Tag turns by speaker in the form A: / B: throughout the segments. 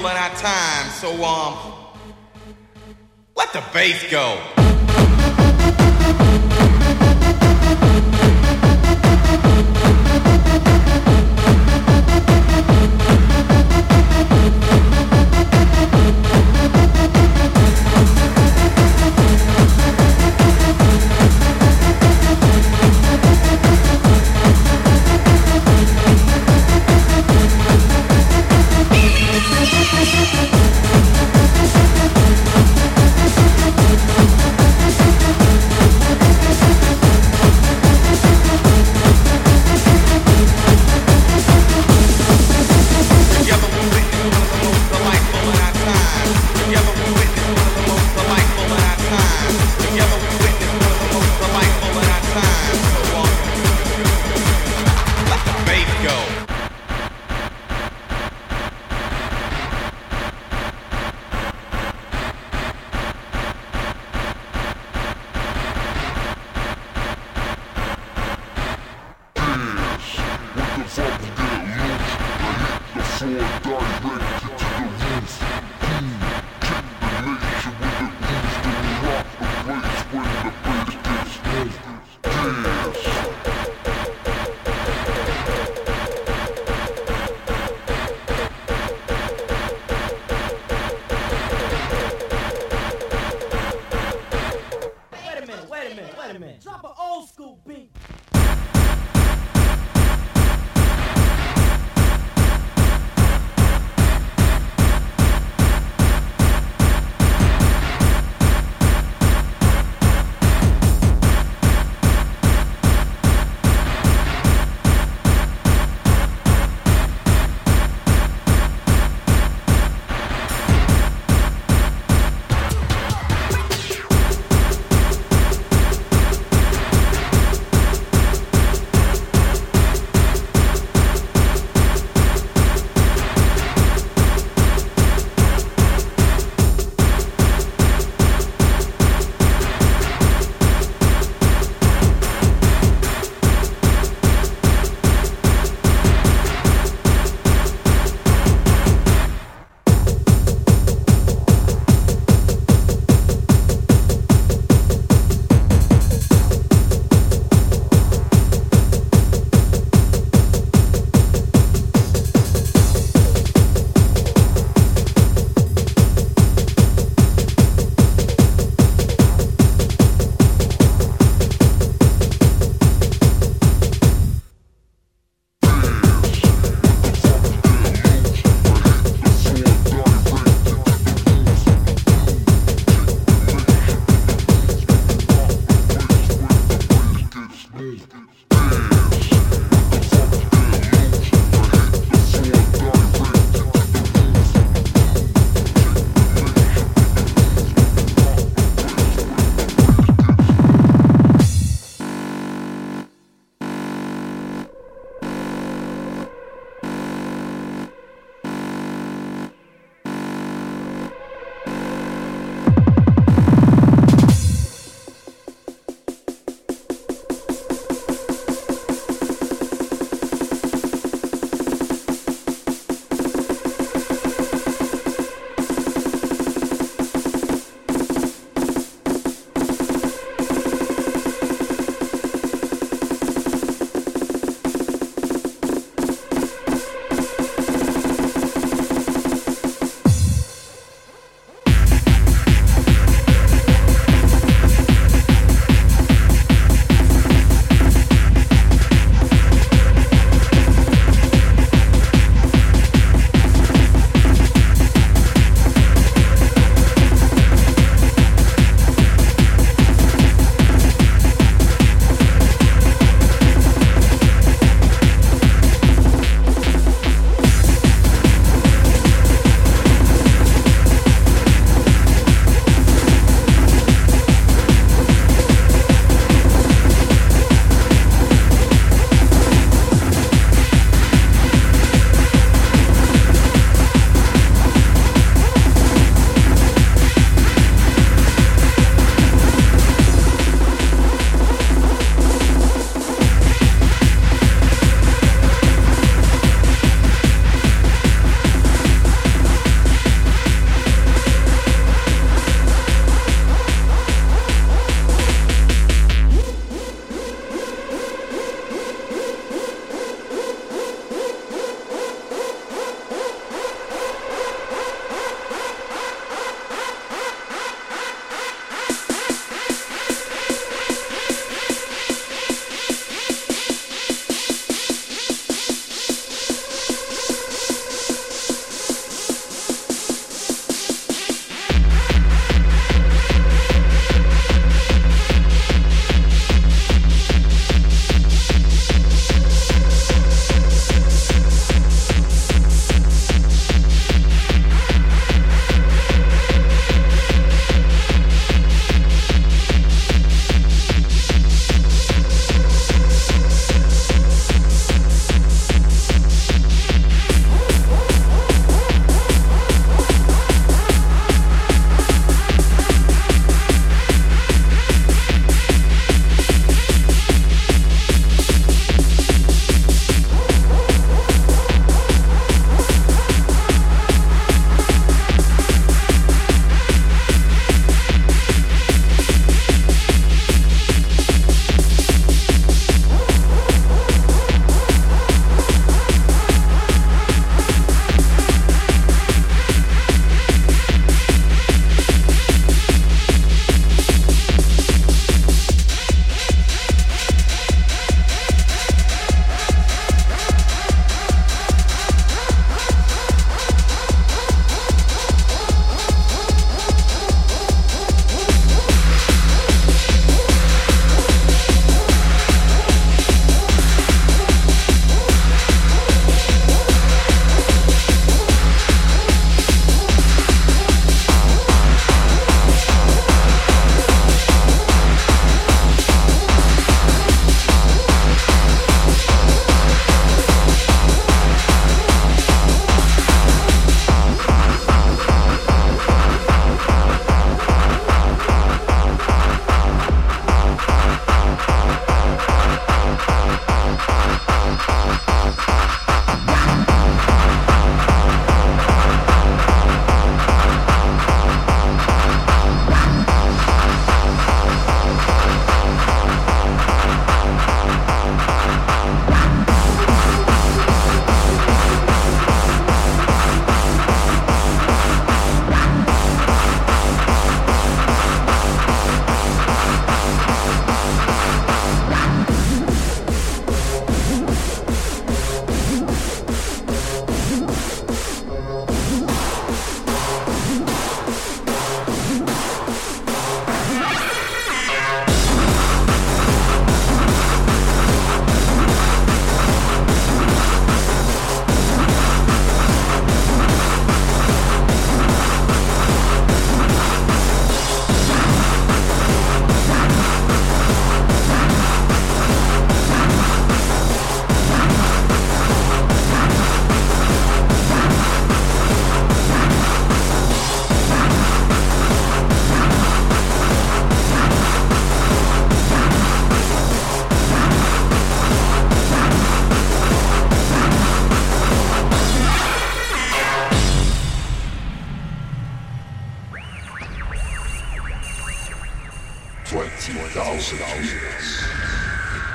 A: delightful in our time. So, um, let the bass go.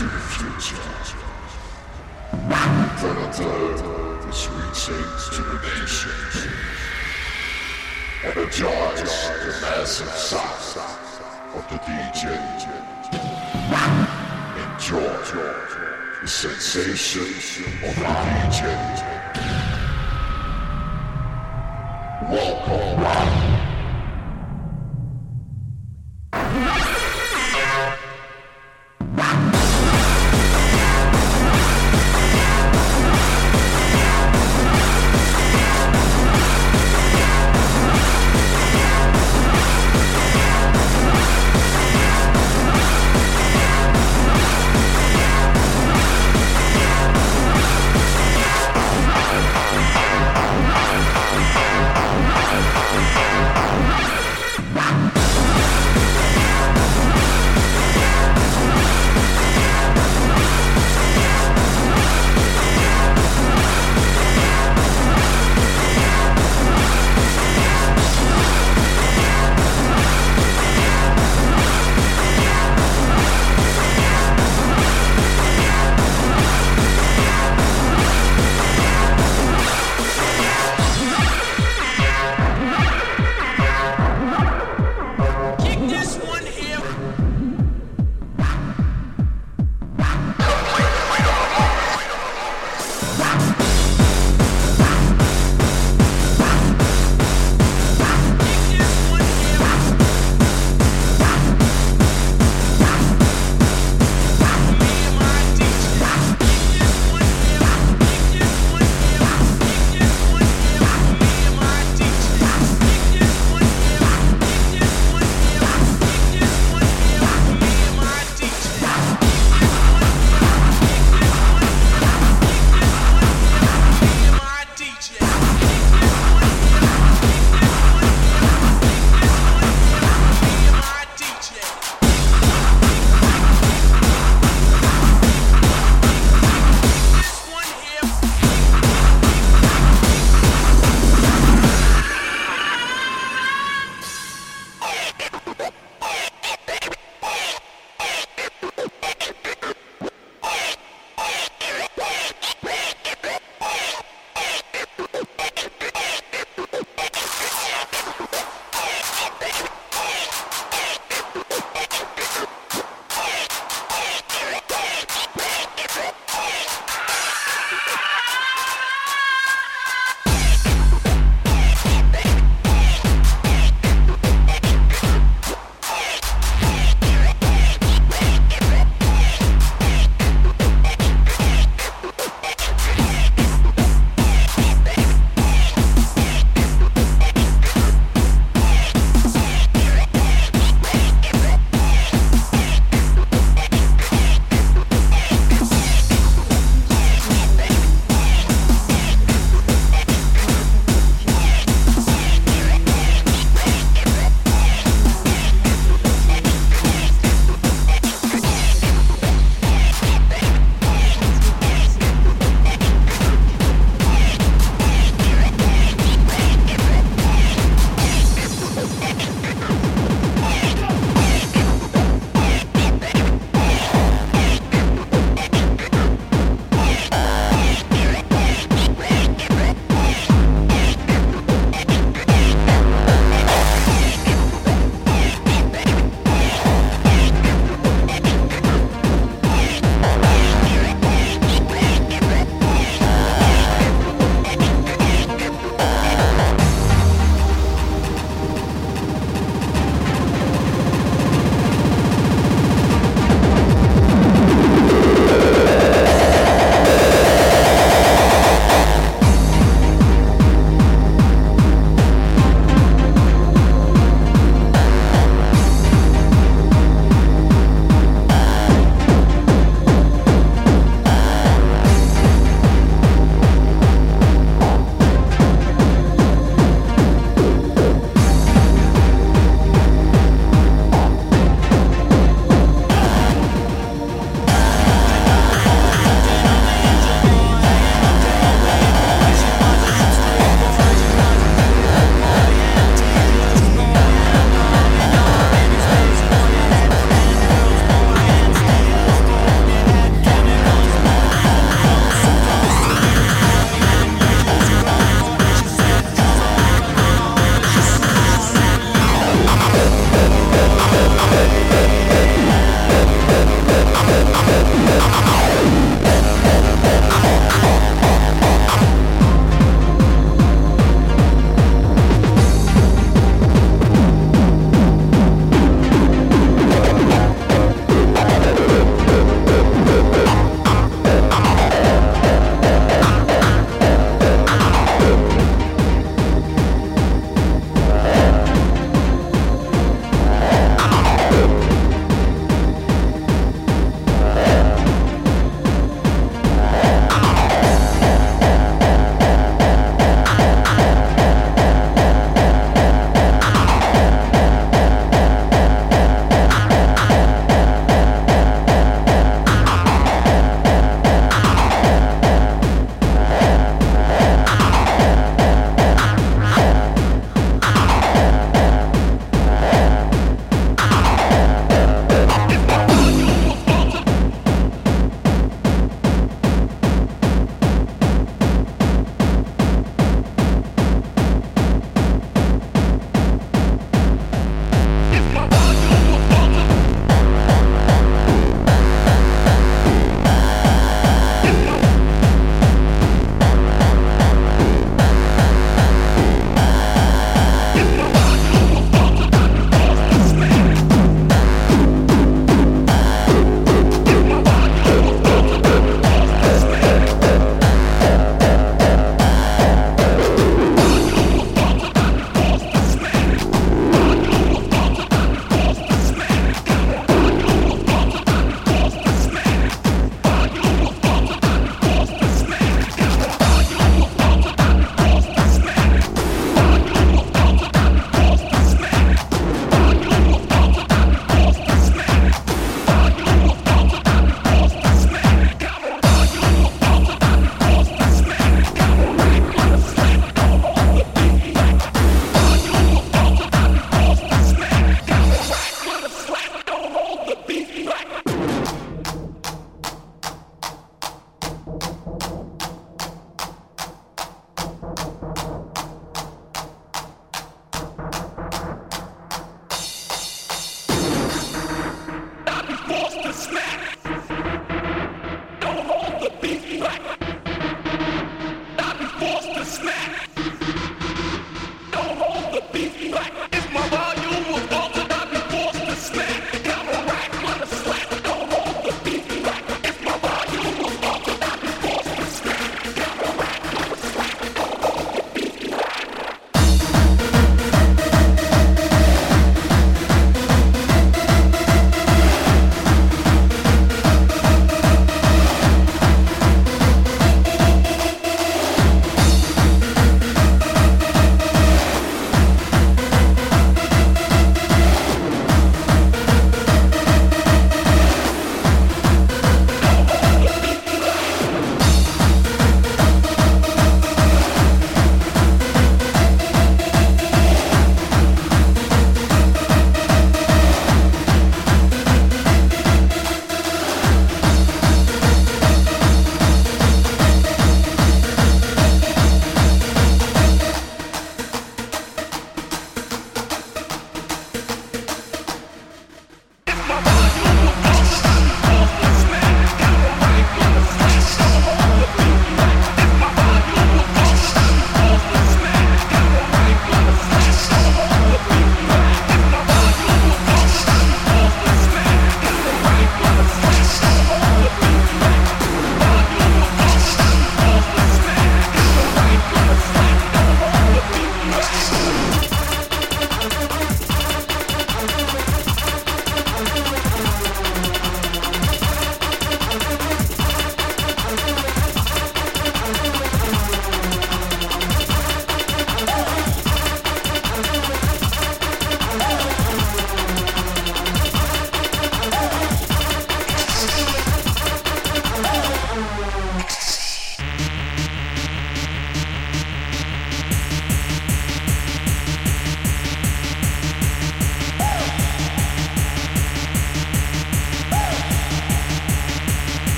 B: Into the future. Predator is reaching to the nations. Energize the the massive sound of the DJ. Enjoy the sensation of the DJ. Welcome.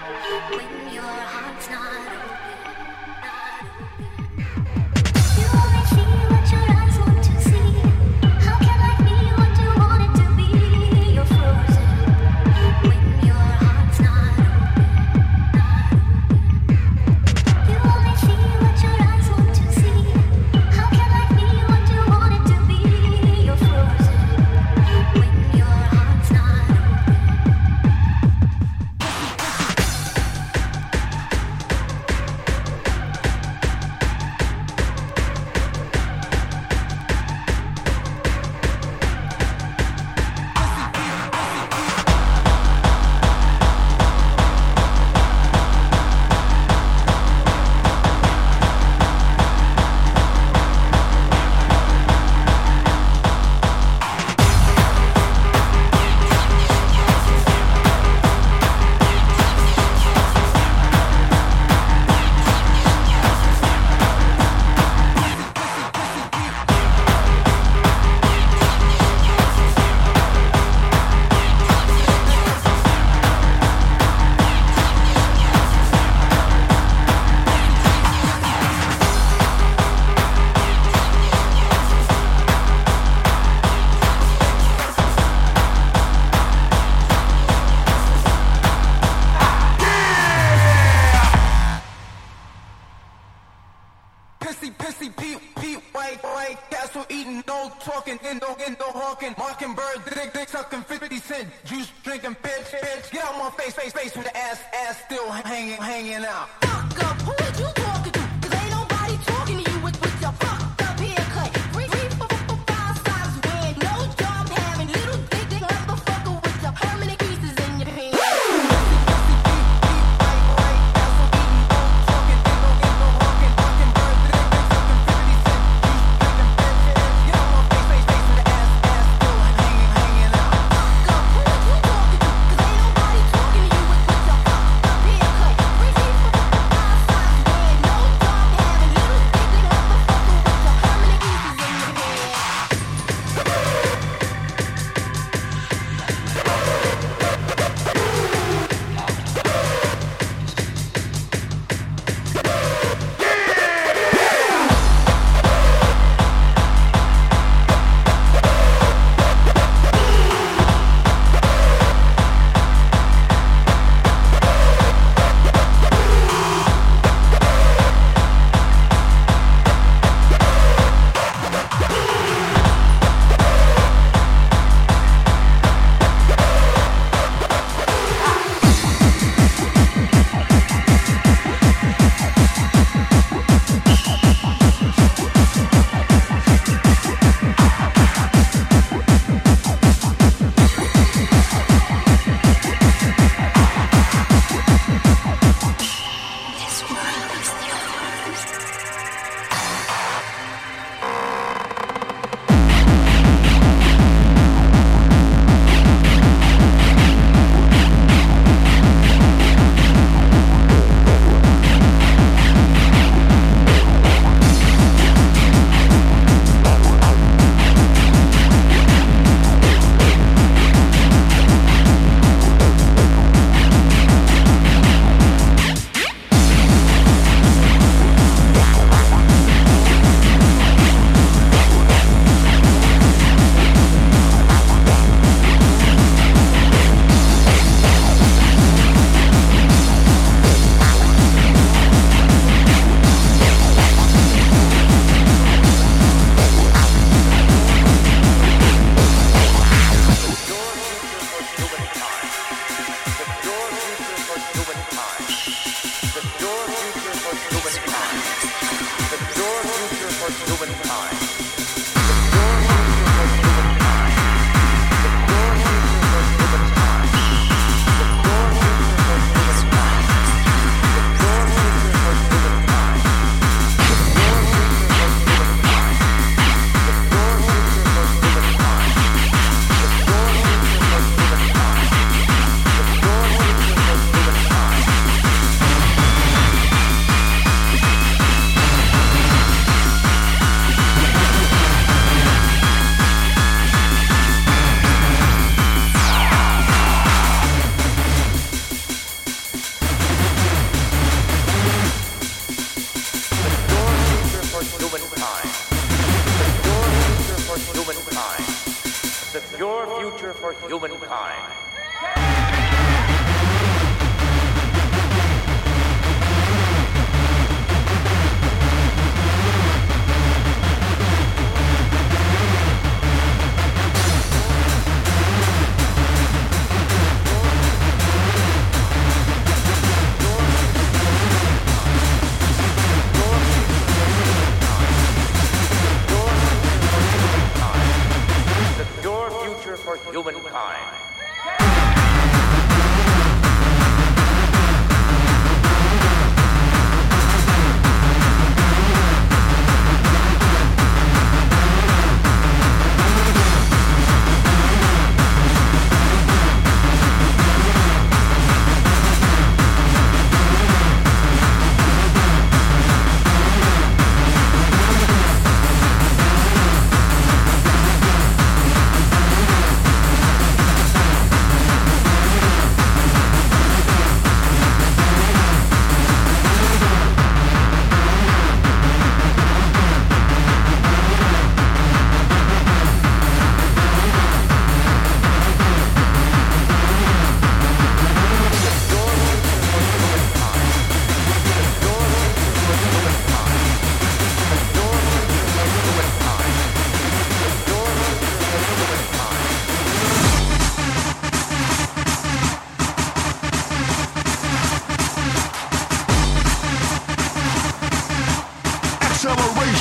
C: When your heart's not open.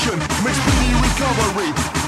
B: Acceleration makes speedy recovery.